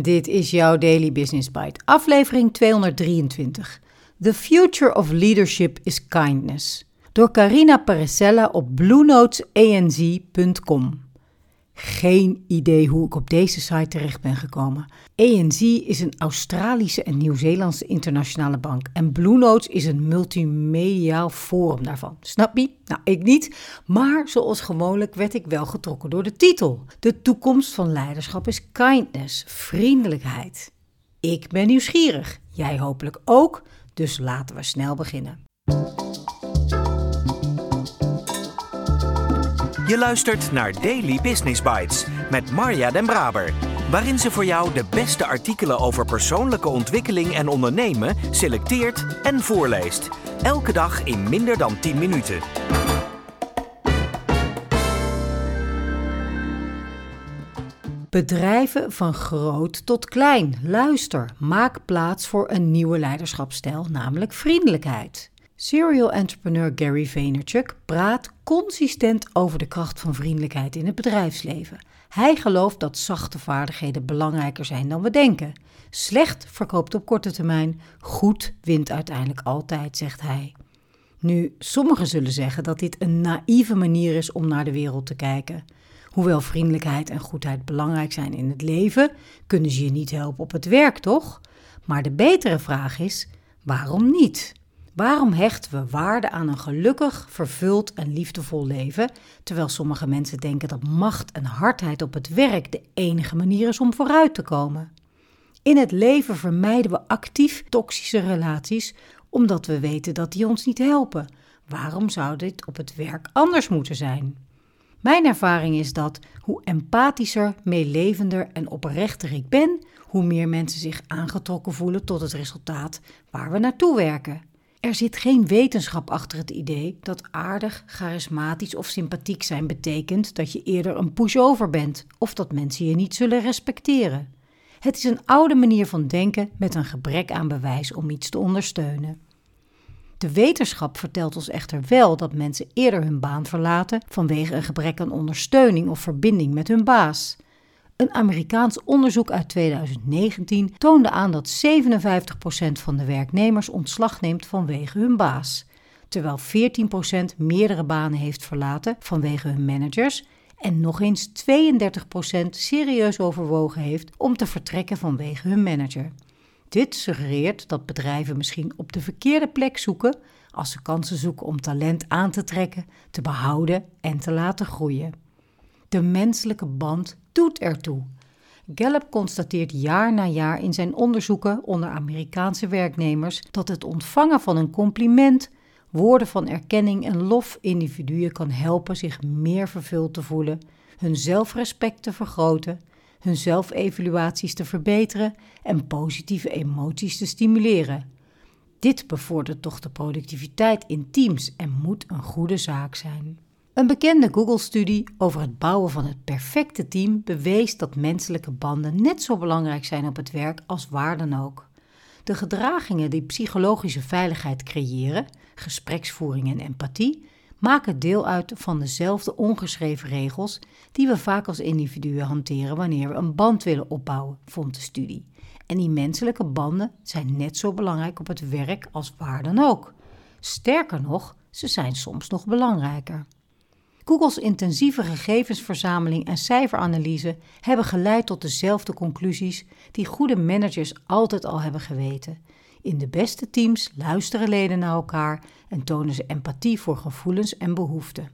Dit is jouw Daily Business Bite, aflevering 223. The Future of Leadership is Kindness. Door Carina Parisella op bluenotesanz.com. Geen idee hoe ik op deze site terecht ben gekomen. ANZ is een Australische en Nieuw-Zeelandse internationale bank en Blue Notes is een multimediaal forum daarvan. Snap je? Nou, ik niet, maar zoals gewoonlijk werd ik wel getrokken door de titel. De toekomst van leiderschap is kindness, vriendelijkheid. Ik ben nieuwsgierig, jij hopelijk ook, dus laten we snel beginnen. Je luistert naar Daily Business Bites met Marja Den Braber, waarin ze voor jou de beste artikelen over persoonlijke ontwikkeling en ondernemen selecteert en voorleest. Elke dag in minder dan 10 minuten. Bedrijven van groot tot klein. Luister, maak plaats voor een nieuwe leiderschapsstijl, namelijk vriendelijkheid. Serial entrepreneur Gary Vaynerchuk praat consistent over de kracht van vriendelijkheid in het bedrijfsleven. Hij gelooft dat zachte vaardigheden belangrijker zijn dan we denken. Slecht verkoopt op korte termijn, goed wint uiteindelijk altijd, zegt hij. Nu, sommigen zullen zeggen dat dit een naïeve manier is om naar de wereld te kijken. Hoewel vriendelijkheid en goedheid belangrijk zijn in het leven, kunnen ze je niet helpen op het werk, toch? Maar de betere vraag is: waarom niet? Waarom hechten we waarde aan een gelukkig, vervuld en liefdevol leven, terwijl sommige mensen denken dat macht en hardheid op het werk de enige manier is om vooruit te komen? In het leven vermijden we actief toxische relaties omdat we weten dat die ons niet helpen. Waarom zou dit op het werk anders moeten zijn? Mijn ervaring is dat hoe empathischer, meelevender en oprechter ik ben, hoe meer mensen zich aangetrokken voelen tot het resultaat waar we naartoe werken. Er zit geen wetenschap achter het idee dat aardig, charismatisch of sympathiek zijn betekent dat je eerder een pushover bent of dat mensen je niet zullen respecteren. Het is een oude manier van denken met een gebrek aan bewijs om iets te ondersteunen. De wetenschap vertelt ons echter wel dat mensen eerder hun baan verlaten vanwege een gebrek aan ondersteuning of verbinding met hun baas. Een Amerikaans onderzoek uit 2019 toonde aan dat 57% van de werknemers ontslag neemt vanwege hun baas, terwijl 14% meerdere banen heeft verlaten vanwege hun managers en nog eens 32% serieus overwogen heeft om te vertrekken vanwege hun manager. Dit suggereert dat bedrijven misschien op de verkeerde plek zoeken als ze kansen zoeken om talent aan te trekken, te behouden en te laten groeien. De menselijke band doet ertoe. Gallup constateert jaar na jaar in zijn onderzoeken onder Amerikaanse werknemers dat het ontvangen van een compliment, woorden van erkenning en lof individuen kan helpen zich meer vervuld te voelen, hun zelfrespect te vergroten, hun zelfevaluaties te verbeteren en positieve emoties te stimuleren. Dit bevordert toch de productiviteit in teams en moet een goede zaak zijn. Een bekende Google-studie over het bouwen van het perfecte team bewees dat menselijke banden net zo belangrijk zijn op het werk als waar dan ook. De gedragingen die psychologische veiligheid creëren, gespreksvoering en empathie, maken deel uit van dezelfde ongeschreven regels die we vaak als individuen hanteren wanneer we een band willen opbouwen, vond de studie. En die menselijke banden zijn net zo belangrijk op het werk als waar dan ook. Sterker nog, ze zijn soms nog belangrijker. Googles intensieve gegevensverzameling en cijferanalyse hebben geleid tot dezelfde conclusies die goede managers altijd al hebben geweten. In de beste teams luisteren leden naar elkaar en tonen ze empathie voor gevoelens en behoeften.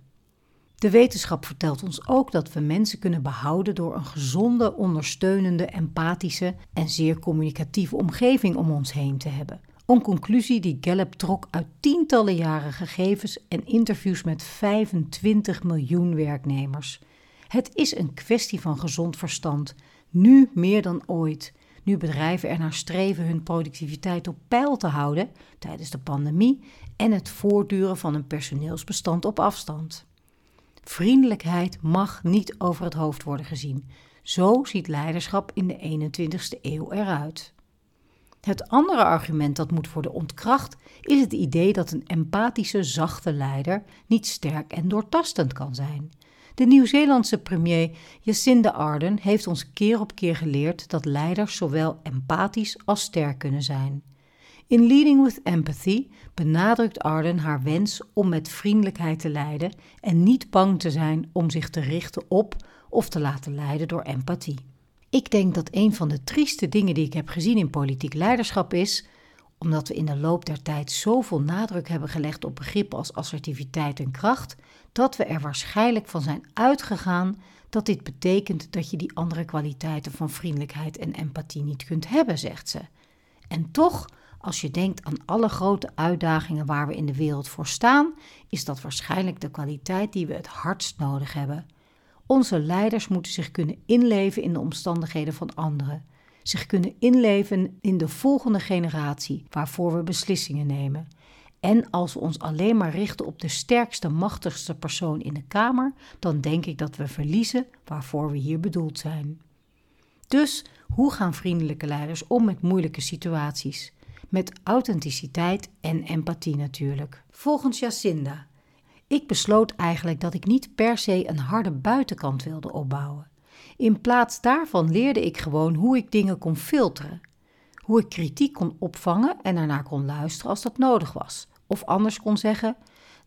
De wetenschap vertelt ons ook dat we mensen kunnen behouden door een gezonde, ondersteunende, empathische en zeer communicatieve omgeving om ons heen te hebben. Een conclusie die Gallup trok uit tientallen jaren gegevens en interviews met 25 miljoen werknemers. Het is een kwestie van gezond verstand, nu meer dan ooit. Nu bedrijven ernaar streven hun productiviteit op peil te houden tijdens de pandemie en het voortduren van een personeelsbestand op afstand. Vriendelijkheid mag niet over het hoofd worden gezien. Zo ziet leiderschap in de 21ste eeuw eruit. Het andere argument dat moet worden ontkracht is het idee dat een empathische, zachte leider niet sterk en doortastend kan zijn. De Nieuw-Zeelandse premier Jacinda Ardern heeft ons keer op keer geleerd dat leiders zowel empathisch als sterk kunnen zijn. In Leading with Empathy benadrukt Arden haar wens om met vriendelijkheid te leiden en niet bang te zijn om zich te richten op of te laten leiden door empathie. Ik denk dat een van de trieste dingen die ik heb gezien in politiek leiderschap is, omdat we in de loop der tijd zoveel nadruk hebben gelegd op begrippen als assertiviteit en kracht, dat we er waarschijnlijk van zijn uitgegaan dat dit betekent dat je die andere kwaliteiten van vriendelijkheid en empathie niet kunt hebben, zegt ze. En toch als je denkt aan alle grote uitdagingen waar we in de wereld voor staan, is dat waarschijnlijk de kwaliteit die we het hardst nodig hebben. Onze leiders moeten zich kunnen inleven in de omstandigheden van anderen, zich kunnen inleven in de volgende generatie waarvoor we beslissingen nemen. En als we ons alleen maar richten op de sterkste, machtigste persoon in de Kamer, dan denk ik dat we verliezen waarvoor we hier bedoeld zijn. Dus hoe gaan vriendelijke leiders om met moeilijke situaties? met authenticiteit en empathie natuurlijk. Volgens Jacinda. Ik besloot eigenlijk dat ik niet per se een harde buitenkant wilde opbouwen. In plaats daarvan leerde ik gewoon hoe ik dingen kon filteren. Hoe ik kritiek kon opvangen en daarna kon luisteren als dat nodig was. Of anders kon zeggen: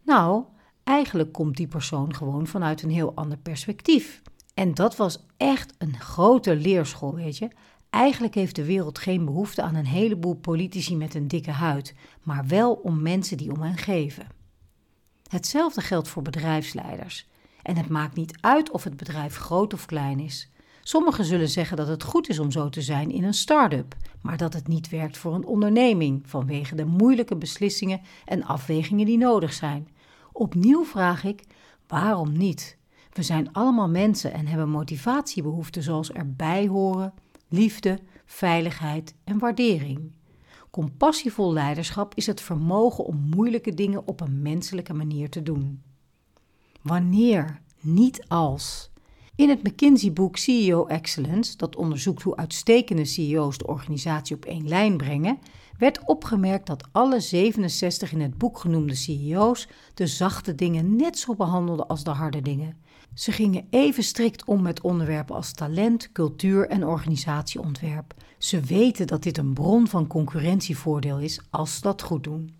Nou, eigenlijk komt die persoon gewoon vanuit een heel ander perspectief. En dat was echt een grote leerschool, weet je. Eigenlijk heeft de wereld geen behoefte aan een heleboel politici met een dikke huid, maar wel om mensen die om hen geven. Hetzelfde geldt voor bedrijfsleiders. En het maakt niet uit of het bedrijf groot of klein is. Sommigen zullen zeggen dat het goed is om zo te zijn in een start-up, maar dat het niet werkt voor een onderneming vanwege de moeilijke beslissingen en afwegingen die nodig zijn. Opnieuw vraag ik: waarom niet? We zijn allemaal mensen en hebben motivatiebehoeften zoals erbij horen, liefde, veiligheid en waardering. Compassievol leiderschap is het vermogen om moeilijke dingen op een menselijke manier te doen. Wanneer, niet als. In het McKinsey-boek CEO Excellence, dat onderzoekt hoe uitstekende CEO's de organisatie op één lijn brengen, werd opgemerkt dat alle 67 in het boek genoemde CEO's de zachte dingen net zo behandelden als de harde dingen. Ze gingen even strikt om met onderwerpen als talent, cultuur en organisatieontwerp. Ze weten dat dit een bron van concurrentievoordeel is als ze dat goed doen.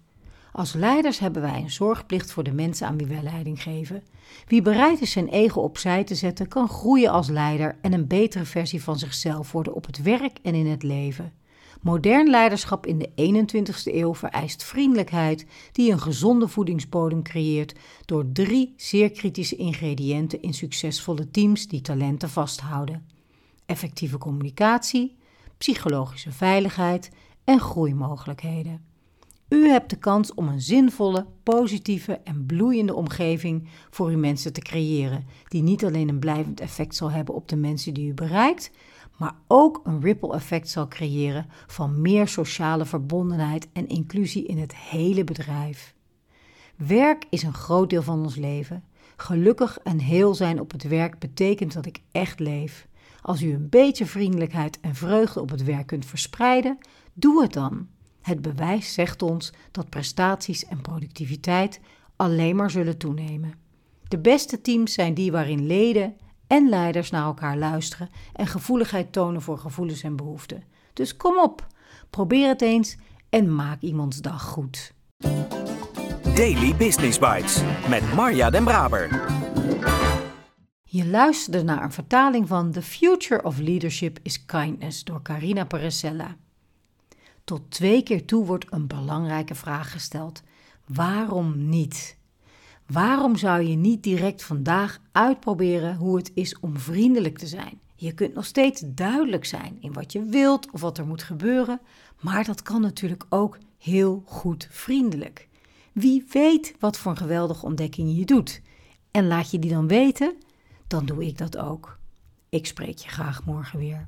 Als leiders hebben wij een zorgplicht voor de mensen aan wie wij leiding geven. Wie bereid is zijn ego opzij te zetten, kan groeien als leider en een betere versie van zichzelf worden op het werk en in het leven. Modern leiderschap in de 21ste eeuw vereist vriendelijkheid die een gezonde voedingsbodem creëert door drie zeer kritische ingrediënten in succesvolle teams die talenten vasthouden: effectieve communicatie, psychologische veiligheid en groeimogelijkheden. U hebt de kans om een zinvolle, positieve en bloeiende omgeving voor uw mensen te creëren, die niet alleen een blijvend effect zal hebben op de mensen die u bereikt, maar ook een ripple effect zal creëren van meer sociale verbondenheid en inclusie in het hele bedrijf. Werk is een groot deel van ons leven. Gelukkig en heel zijn op het werk betekent dat ik echt leef. Als u een beetje vriendelijkheid en vreugde op het werk kunt verspreiden, doe het dan. Het bewijs zegt ons dat prestaties en productiviteit alleen maar zullen toenemen. De beste teams zijn die waarin leden en leiders naar elkaar luisteren en gevoeligheid tonen voor gevoelens en behoeften. Dus kom op, probeer het eens en maak iemands dag goed. Daily Business Bites met Marja Den Braber. Je luisterde naar een vertaling van The Future of Leadership is Kindness door Carina Paresella. Tot twee keer toe wordt een belangrijke vraag gesteld: waarom niet? Waarom zou je niet direct vandaag uitproberen hoe het is om vriendelijk te zijn? Je kunt nog steeds duidelijk zijn in wat je wilt of wat er moet gebeuren, maar dat kan natuurlijk ook heel goed vriendelijk. Wie weet wat voor een geweldige ontdekking je doet. En laat je die dan weten, dan doe ik dat ook. Ik spreek je graag morgen weer.